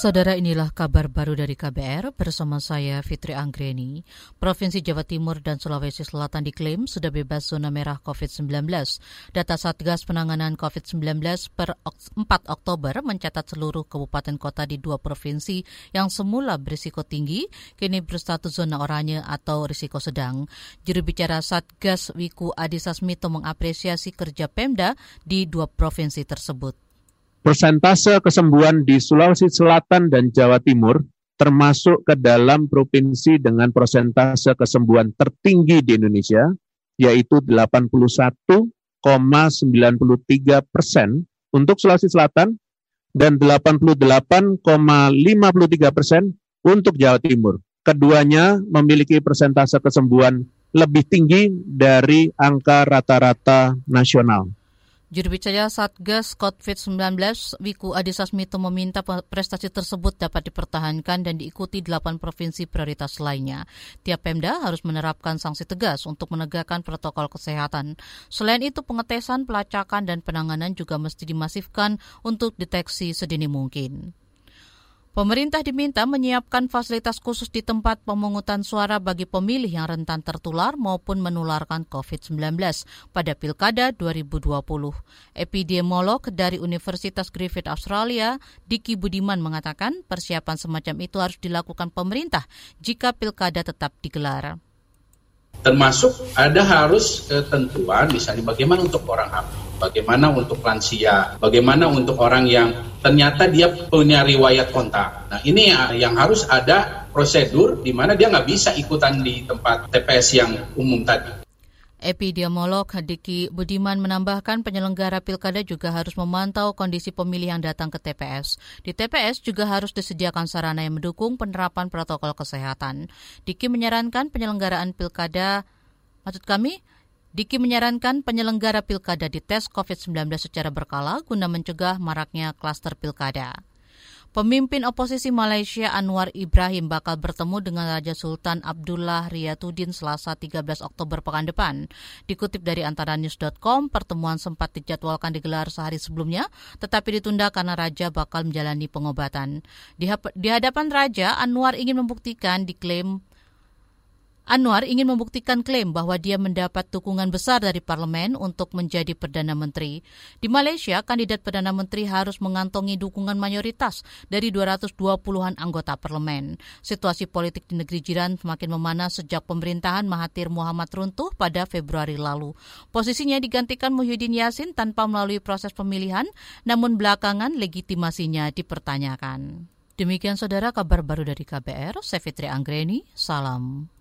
Saudara inilah kabar baru dari KBR bersama saya Fitri Anggreni. Provinsi Jawa Timur dan Sulawesi Selatan diklaim sudah bebas zona merah COVID-19. Data Satgas Penanganan COVID-19 per 4 Oktober mencatat seluruh kabupaten kota di dua provinsi yang semula berisiko tinggi kini berstatus zona oranye atau risiko sedang. Juru bicara Satgas Wiku Adhisa Smito mengapresiasi kerja Pemda di dua provinsi tersebut persentase kesembuhan di Sulawesi Selatan dan Jawa Timur termasuk ke dalam provinsi dengan persentase kesembuhan tertinggi di Indonesia, yaitu 81,93 persen untuk Sulawesi Selatan dan 88,53 persen untuk Jawa Timur. Keduanya memiliki persentase kesembuhan lebih tinggi dari angka rata-rata nasional. Juru bicara Satgas COVID-19 Wiku Adhisa Smito meminta prestasi tersebut dapat dipertahankan dan diikuti delapan provinsi prioritas lainnya. Tiap Pemda harus menerapkan sanksi tegas untuk menegakkan protokol kesehatan. Selain itu, pengetesan, pelacakan, dan penanganan juga mesti dimasifkan untuk deteksi sedini mungkin. Pemerintah diminta menyiapkan fasilitas khusus di tempat pemungutan suara bagi pemilih yang rentan tertular maupun menularkan COVID-19 pada Pilkada 2020. Epidemiolog dari Universitas Griffith Australia, Diki Budiman mengatakan persiapan semacam itu harus dilakukan pemerintah jika Pilkada tetap digelar. Termasuk ada harus ketentuan misalnya bagaimana untuk orang hamil bagaimana untuk lansia, bagaimana untuk orang yang ternyata dia punya riwayat kontak. Nah ini yang harus ada prosedur di mana dia nggak bisa ikutan di tempat TPS yang umum tadi. Epidemiolog Diki Budiman menambahkan penyelenggara pilkada juga harus memantau kondisi pemilih yang datang ke TPS. Di TPS juga harus disediakan sarana yang mendukung penerapan protokol kesehatan. Diki menyarankan penyelenggaraan pilkada, maksud kami, Diki menyarankan penyelenggara pilkada dites COVID-19 secara berkala guna mencegah maraknya klaster pilkada. Pemimpin oposisi Malaysia Anwar Ibrahim bakal bertemu dengan Raja Sultan Abdullah Riyatuddin Selasa 13 Oktober pekan depan. Dikutip dari antaranews.com, pertemuan sempat dijadwalkan digelar sehari sebelumnya, tetapi ditunda karena Raja bakal menjalani pengobatan. Di hadapan Raja, Anwar ingin membuktikan diklaim Anwar ingin membuktikan klaim bahwa dia mendapat dukungan besar dari parlemen untuk menjadi Perdana Menteri. Di Malaysia, kandidat Perdana Menteri harus mengantongi dukungan mayoritas dari 220-an anggota parlemen. Situasi politik di negeri jiran semakin memanas sejak pemerintahan Mahathir Muhammad runtuh pada Februari lalu. Posisinya digantikan Muhyiddin Yassin tanpa melalui proses pemilihan, namun belakangan legitimasinya dipertanyakan. Demikian saudara kabar baru dari KBR, saya Fitri Anggreni, salam.